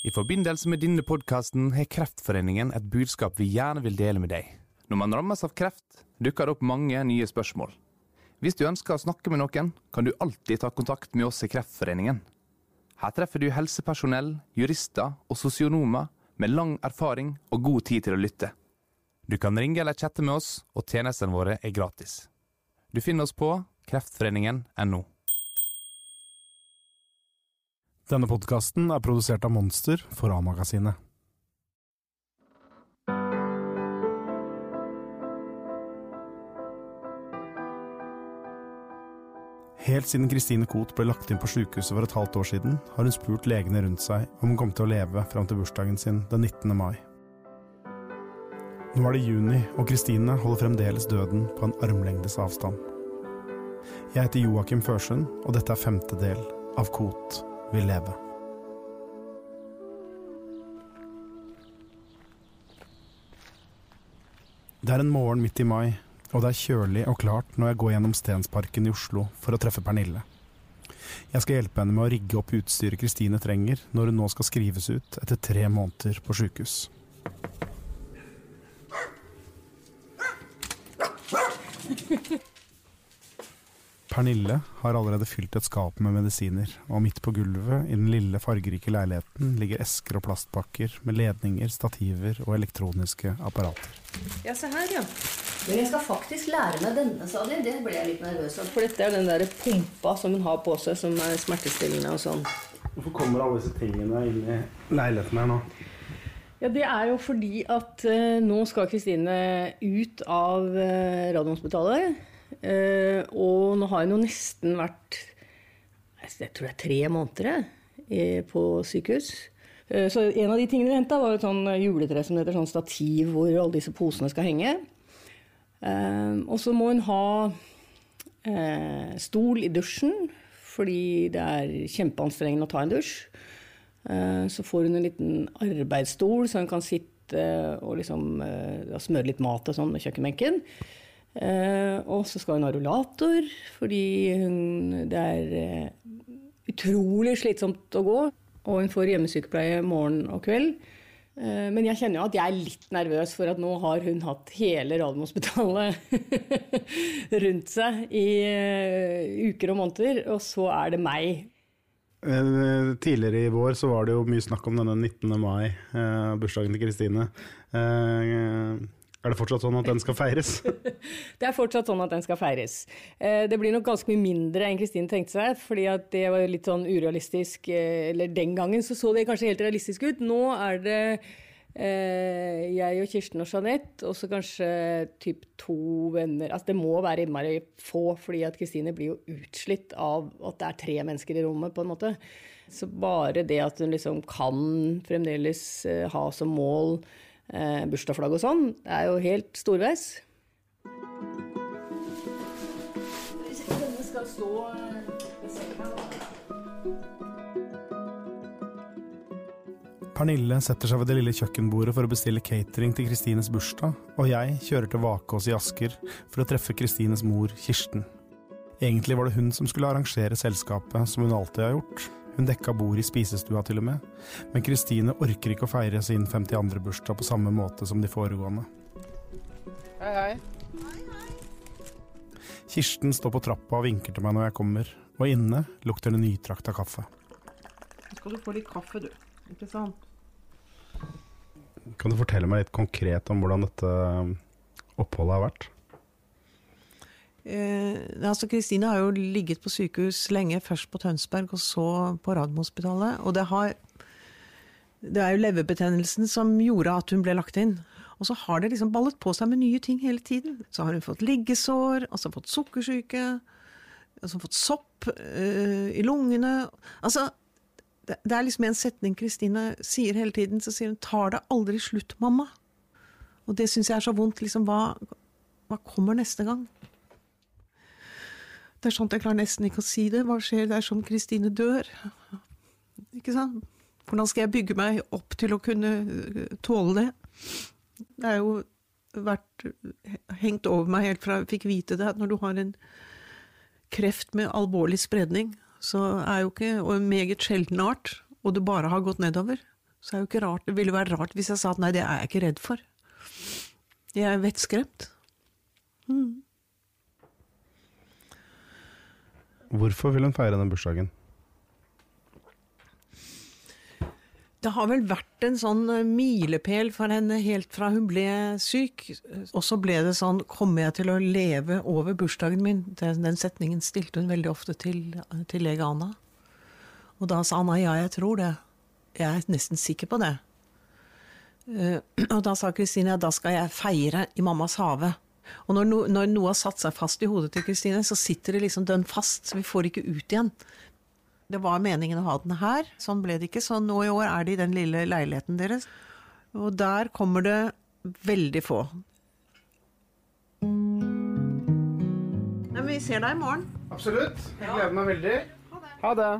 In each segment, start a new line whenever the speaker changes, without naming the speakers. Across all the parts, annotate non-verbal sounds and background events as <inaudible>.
I forbindelse med denne podkasten har Kreftforeningen et budskap vi gjerne vil dele med deg. Når man rammes av kreft, dukker det opp mange nye spørsmål. Hvis du ønsker å snakke med noen, kan du alltid ta kontakt med oss i Kreftforeningen. Her treffer du helsepersonell, jurister og sosionomer med lang erfaring og god tid til å lytte. Du kan ringe eller chatte med oss, og tjenestene våre er gratis. Du finner oss på kreftforeningen.no.
Denne podkasten er produsert av Monster for A-magasinet. Helt siden Christine Koht ble lagt inn på sykehuset for et halvt år siden, har hun spurt legene rundt seg om hun kom til å leve fram til bursdagen sin den 19. mai. Nå er det juni, og Christine holder fremdeles døden på en armlengdes avstand. Jeg heter Joakim Førsund, og dette er femte del av Kot vil leve. Det er en morgen midt i mai, og det er kjølig og klart når jeg går gjennom Stensparken i Oslo for å treffe Pernille. Jeg skal hjelpe henne med å rigge opp utstyret Kristine trenger når hun nå skal skrives ut etter tre måneder på sjukehus. Pernille har allerede fylt et skap med medisiner, og midt på gulvet i den lille, fargerike leiligheten ligger esker og plastpakker med ledninger, stativer og elektroniske apparater.
Ja, se her, ja.
Men jeg skal faktisk lære meg denne, sa de. Det ble jeg litt nervøs av.
For dette er den der pumpa som hun har på seg, som er smertestillende og sånn.
Hvorfor kommer alle disse tingene inn i leiligheten her nå?
Ja, Det er jo fordi at eh, nå skal Kristine ut av uh, Radiumhospitalet. Eh, og nå har hun jo nesten vært jeg tror det er tre måneder på sykehus. Eh, så en av de tingene vi henta, var et sånn juletre som heter sånn stativ hvor alle disse posene skal henge. Eh, og så må hun ha stol i dusjen, fordi det er kjempeanstrengende å ta en dusj. Så får hun en liten arbeidsstol, så hun kan sitte og liksom smøre litt mat og sånn med kjøkkenbenken. Uh, og så skal hun ha rullator, fordi hun, det er uh, utrolig slitsomt å gå. Og hun får hjemmesykepleie morgen og kveld. Uh, men jeg kjenner jo at jeg er litt nervøs for at nå har hun hatt hele Radiumhospitalet <laughs> rundt seg i uker og måneder, og så er det meg.
Tidligere i vår så var det jo mye snakk om denne 19. mai, bursdagen til Kristine. Er det fortsatt sånn at den skal feires? <laughs>
det er fortsatt sånn at den skal feires. Eh, det blir nok ganske mye mindre enn Kristine tenkte seg, fordi at det var litt sånn urealistisk. Eh, eller den gangen så så det kanskje helt realistisk ut. Nå er det eh, jeg og Kirsten og Jeanette, og så kanskje typ to venner. Altså det må være innmari få, fordi at Kristine blir jo utslitt av at det er tre mennesker i rommet, på en måte. Så bare det at hun liksom kan fremdeles ha som mål eh, bursdagsflagg og sånn. Det er jo helt storveis.
Pernille setter seg ved det lille kjøkkenbordet for å bestille catering til Kristines bursdag, og jeg kjører til Vakås i Asker for å treffe Kristines mor, Kirsten. Egentlig var det hun som skulle arrangere selskapet, som hun alltid har gjort, hun dekka bord i spisestua til og med, men Kristine orker ikke å feire sin 52. bursdag på samme måte som de foregående.
Hei, hei.
Kirsten står på trappa og vinker til meg når jeg kommer, og inne lukter det nytrakta kaffe.
Nå skal du få litt kaffe, du. Ikke sant?
Kan du fortelle meg litt konkret om hvordan dette oppholdet har vært?
Eh, altså Kristine har jo ligget på sykehus lenge, først på Tønsberg og så på Radiumhospitalet. Og det, har, det er jo leverbetennelsen som gjorde at hun ble lagt inn. Og så har det liksom ballet på seg med nye ting hele tiden. Så har hun fått liggesår, og så har hun fått sukkersyke, Så har hun fått sopp øh, i lungene. Altså, det, det, er liksom en setning Kristine sier hele tiden. Så sier hun 'tar det aldri slutt, mamma'. Og det syns jeg er så vondt. Liksom, hva, hva kommer neste gang? Det er at jeg klarer nesten ikke å si det. Hva skjer dersom Kristine dør? Ikke sant? Hvordan skal jeg bygge meg opp til å kunne øh, tåle det? Det er jo vært hengt over meg helt fra jeg fikk vite det, at når du har en kreft med alvorlig spredning, så er jo ikke, og en meget sjelden art, og det bare har gått nedover, Så er jo ikke rart, det ville være rart hvis jeg sa at nei, det er jeg ikke redd for. Jeg er vettskremt.
Hvorfor vil hun feire den bursdagen?
Det har vel vært en sånn eh, milepæl for henne helt fra hun ble syk. Og så ble det sånn Kommer jeg til å leve over bursdagen min? Den, setningen stilte hun veldig ofte til, til lege Anna. Og da sa Anna ja, jeg tror det. Jeg er nesten sikker på det. Eh, <clears throat> og da sa Kristine ja, da skal jeg feire i mammas hage. Og når, no, når noe har satt seg fast i hodet til Kristine, så sitter det liksom dønn fast. Så vi får ikke ut igjen. Det var meningen å ha den her, sånn ble det ikke. Så nå i år er det i den lille leiligheten deres. Og der kommer det veldig få. Nei, men vi ser deg i morgen.
Absolutt. Jeg gleder meg veldig. Ha det. Ha det.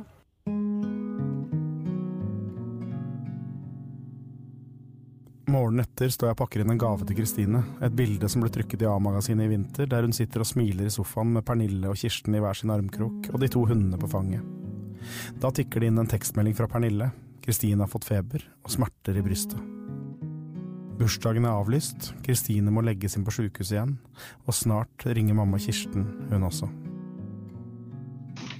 Morgenen etter står jeg og pakker inn en gave til Kristine. Et bilde som ble trykket i A-magasinet i vinter, der hun sitter og smiler i sofaen med Pernille og Kirsten i hver sin armkrok og de to hundene på fanget. Da tikker det inn en tekstmelding fra Pernille. Kristine har fått feber og smerter i brystet. Bursdagen er avlyst, Kristine må legges inn på sjukehuset igjen, og snart ringer mamma Kirsten, hun også.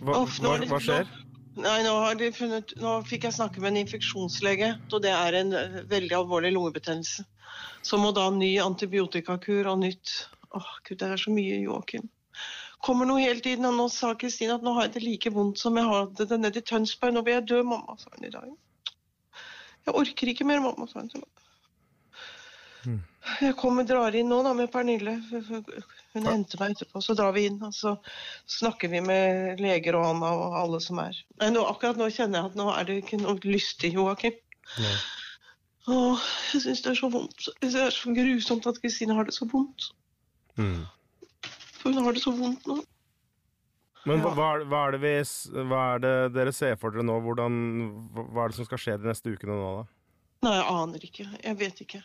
Hva, hva, hva skjer? Nei, nå, har de funnet, nå fikk jeg snakke med en infeksjonslege, og det er en eh, veldig alvorlig lungebetennelse. Så må da ny antibiotikakur og nytt Åh, gud, det er så mye, Joakim. Kommer noe hele tiden, og nå sa Kristine at nå har jeg det like vondt som jeg hadde det nede i Tønsberg. Nå vil jeg dø, mamma, sa hun i dag. Jeg orker ikke mer, mamma, sa hun. Jeg kommer, drar inn nå da med Pernille. Hun henter meg etterpå, så drar vi inn. Og så snakker vi med leger og Anna og alle som er. Nå, akkurat nå kjenner jeg at nå er det ikke noe lystig, Joakim. Åh, jeg syns det er så vondt. Det er så grusomt at Kristine har det så vondt.
Mm.
For hun har det så vondt nå.
Men hva, hva, er- vi, hva er det dere ser for dere nå? Hvordan, hva er det som skal skje de neste ukene nå, da?
Nei, jeg aner ikke. Jeg vet ikke.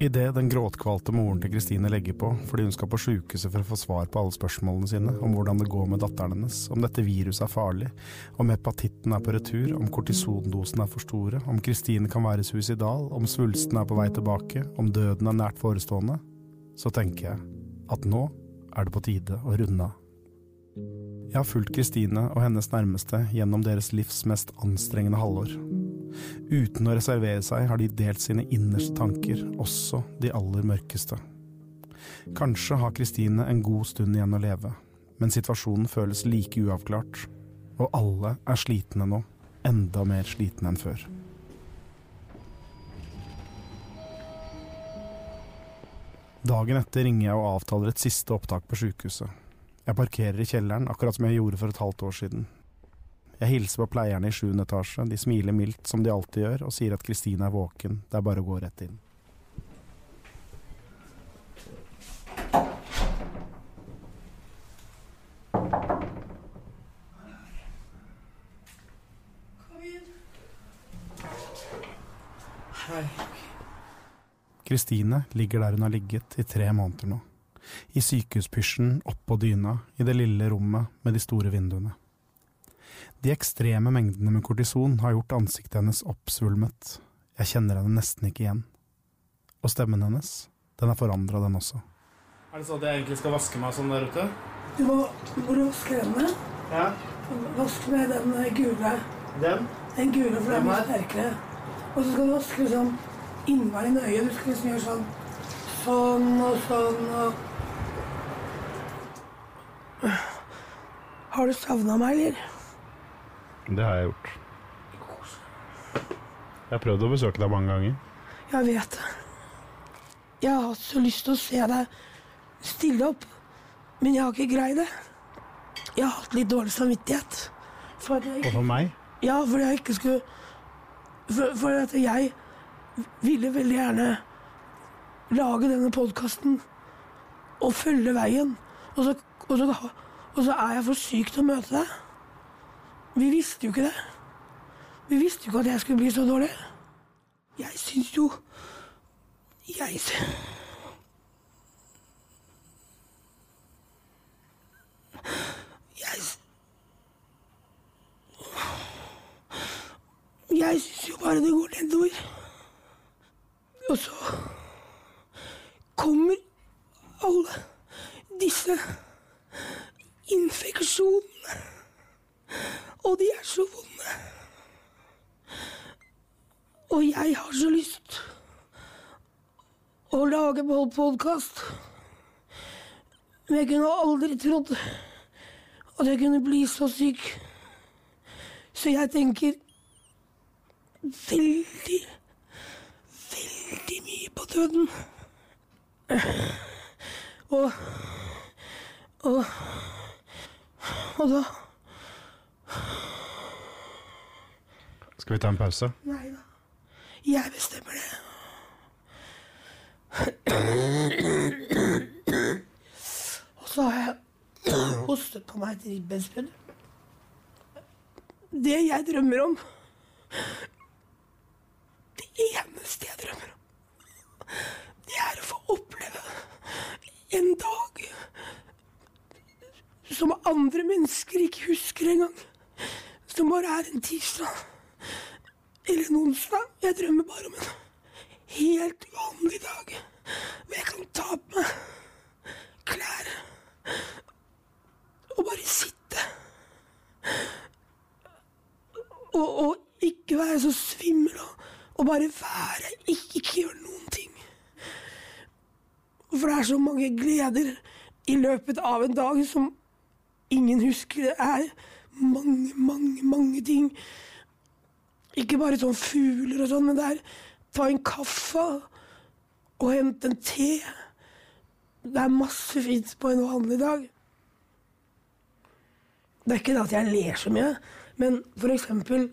Idet den gråtkvalte moren til Kristine legger på fordi hun skal på sjukehuset for å få svar på alle spørsmålene sine om hvordan det går med datteren hennes, om dette viruset er farlig, om hepatitten er på retur, om kortisondosene er for store, om Kristine kan være suicidal, om svulsten er på vei tilbake, om døden er nært forestående, så tenker jeg at nå er det på tide å runde av. Jeg har fulgt Kristine og hennes nærmeste gjennom deres livs mest anstrengende halvår. Uten å reservere seg har de delt sine innerste tanker, også de aller mørkeste. Kanskje har Kristine en god stund igjen å leve, men situasjonen føles like uavklart, og alle er slitne nå, enda mer slitne enn før. Dagen etter ringer jeg og avtaler et siste opptak på sjukehuset. Jeg parkerer i kjelleren, akkurat som jeg gjorde for et halvt år siden. Jeg hilser på pleierne i sjuende etasje, de smiler mildt som de alltid gjør, og sier at Kristine er våken, det er bare å gå rett inn. Kristine ligger der hun har ligget i tre måneder nå. I sykehuspysjen oppå dyna, i det lille rommet med de store vinduene. De ekstreme mengdene med kortison har gjort ansiktet hennes oppsvulmet. Jeg kjenner henne nesten ikke igjen. Og stemmen hennes, den er forandra, den også. Er det sånn at jeg egentlig skal vaske meg sånn der ute?
Du må, må du vaske hendene.
Ja.
Vask med den eh, gule.
Den?
Den gule, for den er sterkere. Og så skal du vaske liksom innvendig nøye. Du skal liksom gjøre sånn sånn og sånn og Har du savna meg, eller?
Det har jeg gjort. Jeg har prøvd å besøke deg mange ganger.
Jeg vet det. Jeg har hatt så lyst til å se deg stille opp, men jeg har ikke greid det. Jeg har hatt litt dårlig samvittighet. For at jeg
Og for meg?
Ja, fordi jeg ikke skulle For, for at jeg ville veldig gjerne lage denne podkasten og følge veien. Og så, og, så, og så er jeg for syk til å møte deg. Vi visste jo ikke det. Vi visste jo ikke at jeg skulle bli så dårlig. Jeg syns jo Jeg Jeg Jeg syns jo bare det går nedover. Og så kommer alle disse infeksjonene. Og de er så vonde. Og jeg har så lyst å lage podkast. Men jeg kunne aldri trodd at jeg kunne bli så syk. Så jeg tenker veldig, veldig mye på døden. Og Og Og da
Skal vi ta en pause?
Nei da. Jeg bestemmer det. Og så har jeg hostet på meg et ribbensbrudd. Det jeg drømmer om Det eneste jeg drømmer om, det er å få oppleve en dag som andre mennesker ikke husker engang. Som bare er en tirsdag eller onsdag. Jeg drømmer bare om en helt vanlig dag hvor jeg kan ta på meg klær og bare sitte. Og, og ikke være så svimmel og, og bare være, ikke, ikke gjøre noen ting. For det er så mange gleder i løpet av en dag som ingen husker. Det er mange, mange, mange ting. Ikke bare sånn fugler og sånn, men det er ta en kaffe og hente en te. Det er masse fint på en vanlig dag. Det er ikke det at jeg ler så mye, men for eksempel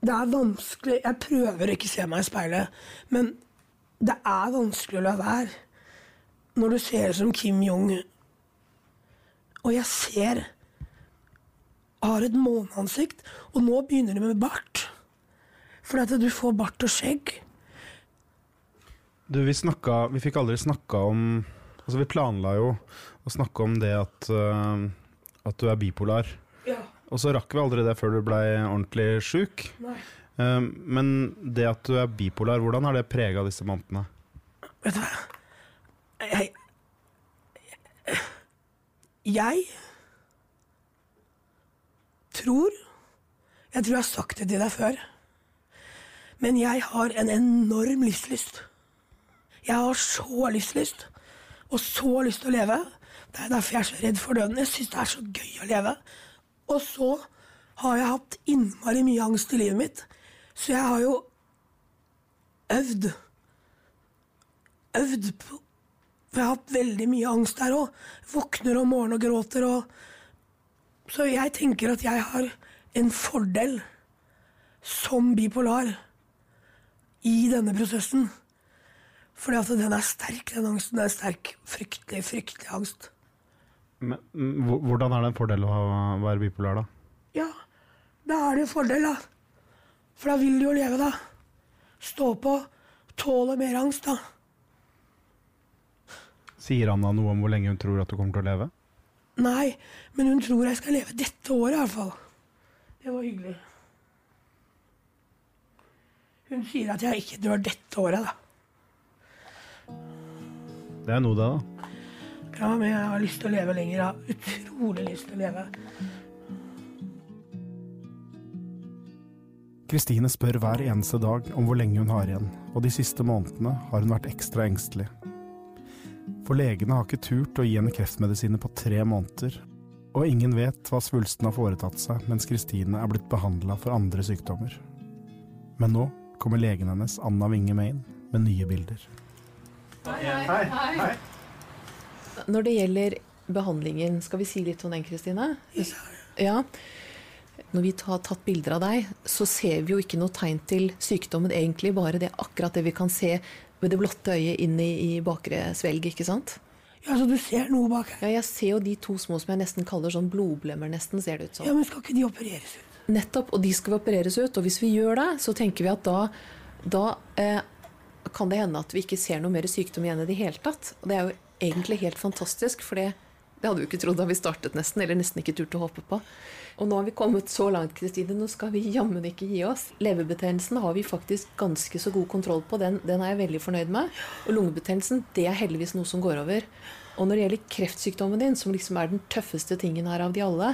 Det er vanskelig Jeg prøver å ikke se meg i speilet, men det er vanskelig å la være når du ser ut som Kim Jong. Og jeg ser har et måneansikt, og nå begynner de med bart. Fordi at du får bart og skjegg.
Du, vi snakka Vi fikk aldri snakka om Altså, vi planla jo å snakke om det at, uh, at du er bipolar.
Ja.
Og så rakk vi aldri det før du blei ordentlig sjuk. Eh, men det at du er bipolar, hvordan har det prega disse månedene?
Vet du hva? jeg, Jeg Jeg tror Jeg tror jeg har sagt det til deg før. Men jeg har en enorm livslyst. Jeg har så livslyst, og så lyst til å leve. Det er derfor jeg er så redd for døden. Jeg syns det er så gøy å leve. Og så har jeg hatt innmari mye angst i livet mitt, så jeg har jo øvd. Øvd på For jeg har hatt veldig mye angst der òg. Våkner om morgenen og gråter og Så jeg tenker at jeg har en fordel som bipolar i denne prosessen. Fordi at den er sterk, den angsten. Den er sterk. Fryktelig, fryktelig angst.
Men, mm, hvordan er det en fordel å være bipolar, da?
Ja, da er det en fordel, da. For da vil du jo leve, da. Stå på, tåle mer angst, da.
Sier Anna noe om hvor lenge hun tror at du kommer til å leve?
Nei, men hun tror jeg skal leve dette året, i hvert fall. Det var hyggelig. Hun sier at jeg ikke dør dette året, da.
Det er noe, det, da.
Ja, men jeg har lyst til å leve lenger. Jeg har utrolig lyst til å leve.
Kristine spør hver eneste dag om hvor lenge hun har igjen, og de siste månedene har hun vært ekstra engstelig. For legene har ikke turt å gi henne kreftmedisiner på tre måneder, og ingen vet hva svulsten har foretatt seg mens Kristine er blitt behandla for andre sykdommer. Men nå kommer legen hennes, Anna Winge Main, med nye bilder. Hei!
Når det gjelder behandlingen, skal vi si litt om den, Kristine? Ja. Når vi har tatt bilder av deg, så ser vi jo ikke noe tegn til sykdommen egentlig, bare det akkurat det vi kan se ved det blotte øyet inn i, i bakre svelg, ikke sant?
Ja, så du ser noe bak her?
Ja, jeg ser jo de to små som jeg nesten kaller sånn blodblemmer, nesten, ser det ut som.
Ja, men skal ikke de opereres ut?
Nettopp, og de skal opereres ut. Og hvis vi gjør det, så tenker vi at da, da eh, kan det hende at vi ikke ser noe mer sykdom igjen i det hele tatt. Og det er jo egentlig helt fantastisk, for det, Det hadde vi ikke trodd da vi startet, nesten. Eller nesten ikke turt å håpe på. Og nå har vi kommet så langt, Kristine. Nå skal vi jammen ikke gi oss. Leverbetennelsen har vi faktisk ganske så god kontroll på. Den, den er jeg veldig fornøyd med. Og lungebetennelsen, det er heldigvis noe som går over. Og når det gjelder kreftsykdommen din, som liksom er den tøffeste tingen her av de alle,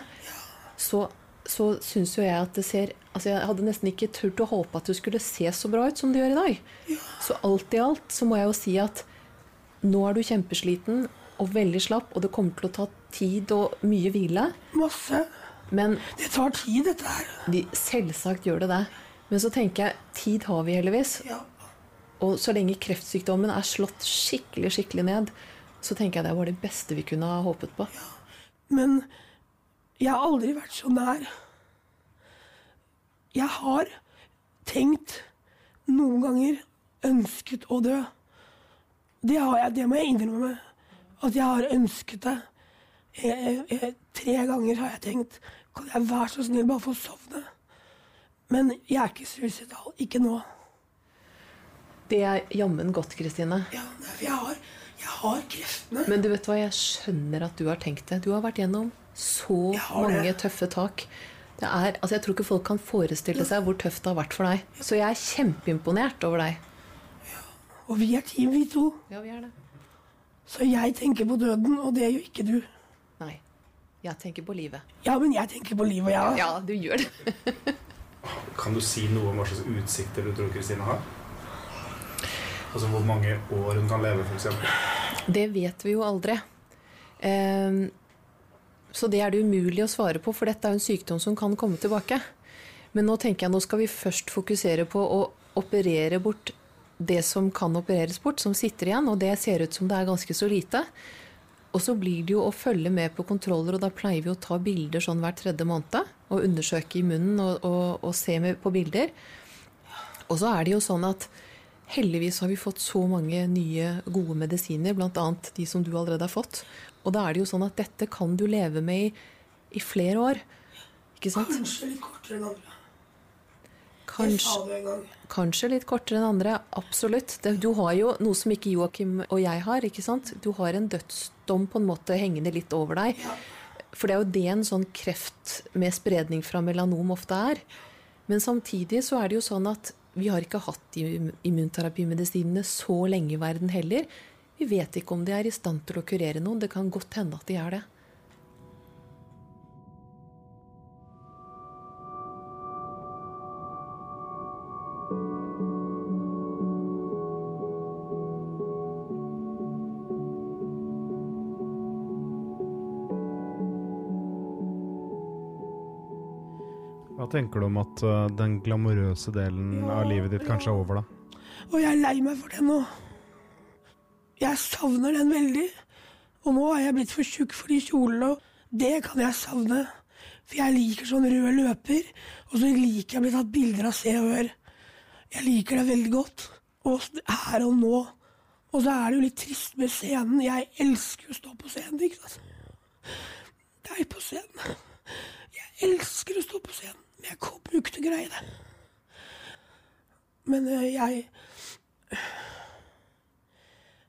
så, så syns jo jeg at det ser Altså, jeg hadde nesten ikke turt å håpe at det skulle se så bra ut som det gjør i dag. Så alt i alt så må jeg jo si at nå er du kjempesliten og veldig slapp, og det kommer til å ta tid og mye hvile.
Masse.
Men
Det tar tid, dette her.
de, selvsagt gjør det det. Men så tenker jeg tid har vi heldigvis.
Ja.
Og så lenge kreftsykdommen er slått skikkelig, skikkelig ned, så tenker jeg det var det beste vi kunne ha håpet på.
Men jeg har aldri vært så nær. Jeg har tenkt noen ganger ønsket å dø. Det, har jeg, det må jeg innrømme. At jeg har ønsket det. Jeg, jeg, tre ganger har jeg tenkt Kan jeg være så snill bare få sovne? Men jeg er ikke suicidal. Ikke nå.
Det er jammen godt, Kristine.
Ja, jeg har, jeg har kreftene.
Men du vet hva, jeg skjønner at du har tenkt det. Du har vært gjennom så
mange det.
tøffe tak. Det er, altså jeg tror ikke folk kan forestille seg hvor tøft det har vært for deg. Så jeg er kjempeimponert over deg.
Og vi er team, vi to.
Ja, vi er det.
Så jeg tenker på døden, og det gjør ikke du.
Nei. Jeg tenker på livet.
Ja, men jeg tenker på livet, ja.
Ja, du gjør det. <laughs>
Kan du si noe om hva slags utsikter du tror Kristine har? Altså hvor mange år hun kan leve, f.eks.?
Det vet vi jo aldri. Um, så det er det umulig å svare på, for dette er jo en sykdom som kan komme tilbake. Men nå tenker jeg nå skal vi først fokusere på å operere bort det som kan opereres bort, som sitter igjen, og det ser ut som det er ganske så lite. Og så blir det jo å følge med på kontroller, og da pleier vi å ta bilder sånn hver tredje måned. Og undersøke i munnen og, og, og se på bilder. Og så er det jo sånn at heldigvis har vi fått så mange nye gode medisiner, bl.a. de som du allerede har fått. Og da er det jo sånn at dette kan du leve med i, i flere år. Ikke sant?
Kanskje litt kortere enn andre.
Kanskje, kanskje litt kortere enn andre. Absolutt. Du har jo noe som ikke Joakim og jeg har. ikke sant? Du har en dødsdom på en måte hengende litt over deg. For det er jo det en sånn kreft med spredning fra melanom ofte er. Men samtidig så er det jo sånn at vi har ikke hatt immunterapimedisinene så lenge i verden heller. Vi vet ikke om de er i stand til å kurere noen. Det kan godt hende at de er det.
Tenker du om at uh, den glamorøse delen av livet ditt kanskje er over, da?
Og jeg er lei meg for det nå. Jeg savner den veldig. Og nå er jeg blitt for tjukk for de kjolene, og det kan jeg savne. For jeg liker sånn rød løper, og så liker jeg å bli tatt bilder av Se og Hør. Jeg liker det veldig godt. Og her og nå. Og så er det jo litt trist med scenen. Jeg elsker å stå på scenen, ikke sant. Deg på scenen. Jeg elsker å stå på scenen, jeg brukte jo ikke til å greie det. Men eh, jeg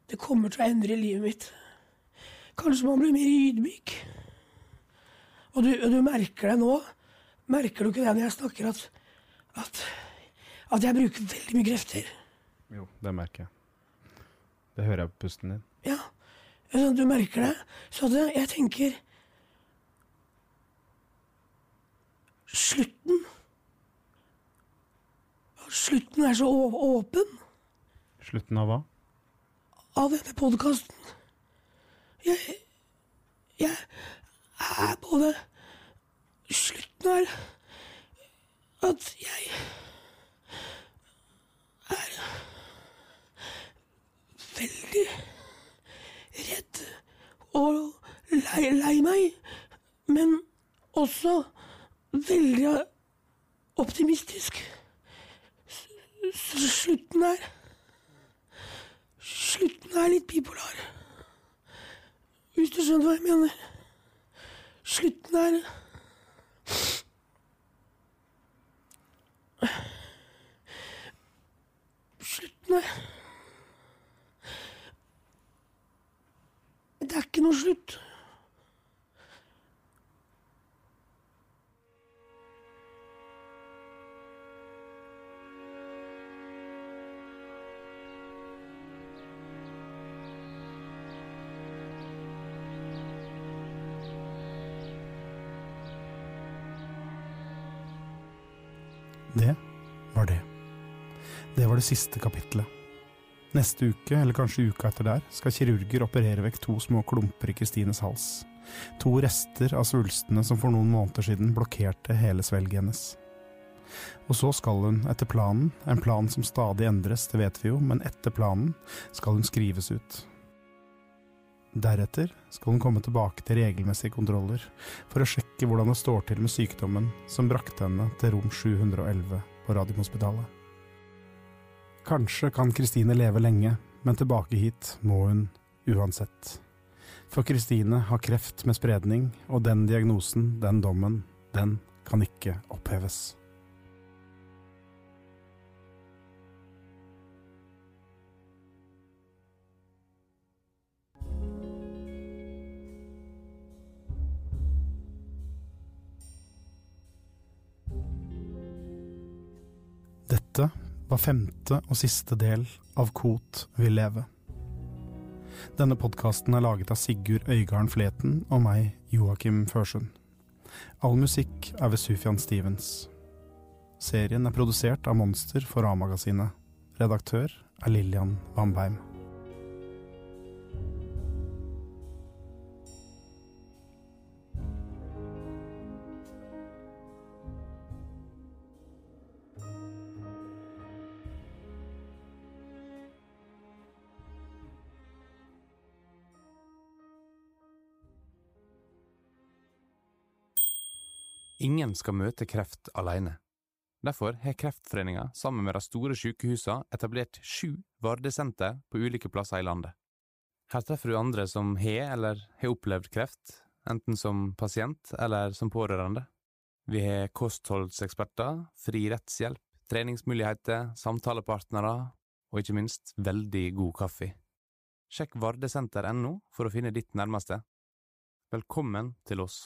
Det kommer til å endre livet mitt. Kanskje man blir mer ydmyk. Og du, du merker det nå. Merker du ikke det når jeg snakker, at, at, at jeg bruker veldig mye krefter?
Jo, det merker jeg. Det hører jeg på pusten din.
Ja, altså, du merker det. Så jeg tenker Slutten Slutten er så åpen
Slutten av hva?
av denne podkasten. Jeg Jeg er både Slutten er at jeg er veldig redd og lei, lei meg, men også veldig optimistisk. S- Slutten er Slutten er litt bipolar. Hvis du skjønner hva jeg mener. Slutten er Slutten er Det er ikke noe slutt.
Var det siste kapitlet. Neste uke, eller kanskje uka etter der, skal kirurger operere vekk to små klumper i Kristines hals. To rester av svulstene som for noen måneder siden blokkerte hele svelget hennes. Og så skal hun, etter planen, en plan som stadig endres, det vet vi jo, men etter planen skal hun skrives ut. Deretter skal hun komme tilbake til regelmessige kontroller for å sjekke hvordan det står til med sykdommen som brakte henne til rom 711 på Radiumhospitalet. Kanskje kan Kristine leve lenge, men tilbake hit må hun uansett. For Kristine har kreft med spredning, og den diagnosen, den dommen, den kan ikke oppheves. Dette var femte og siste del av Kot vil leve. Denne podkasten er laget av Sigurd Øygarden Fleten og meg, Joakim Førsund. All musikk er ved Sufjan Stevens. Serien er produsert av Monster for A-magasinet. Redaktør er Lillian Vambeim.
Ingen skal møte kreft alene. Derfor har Kreftforeninga sammen med de store sykehusene etablert sju Vardesenter på ulike plasser i landet. Her treffer du andre som har eller har opplevd kreft, enten som pasient eller som pårørende. Vi har kostholdseksperter, fri rettshjelp, treningsmuligheter, samtalepartnere og ikke minst veldig god kaffe. Sjekk vardesenter.no for å finne ditt nærmeste. Velkommen til oss.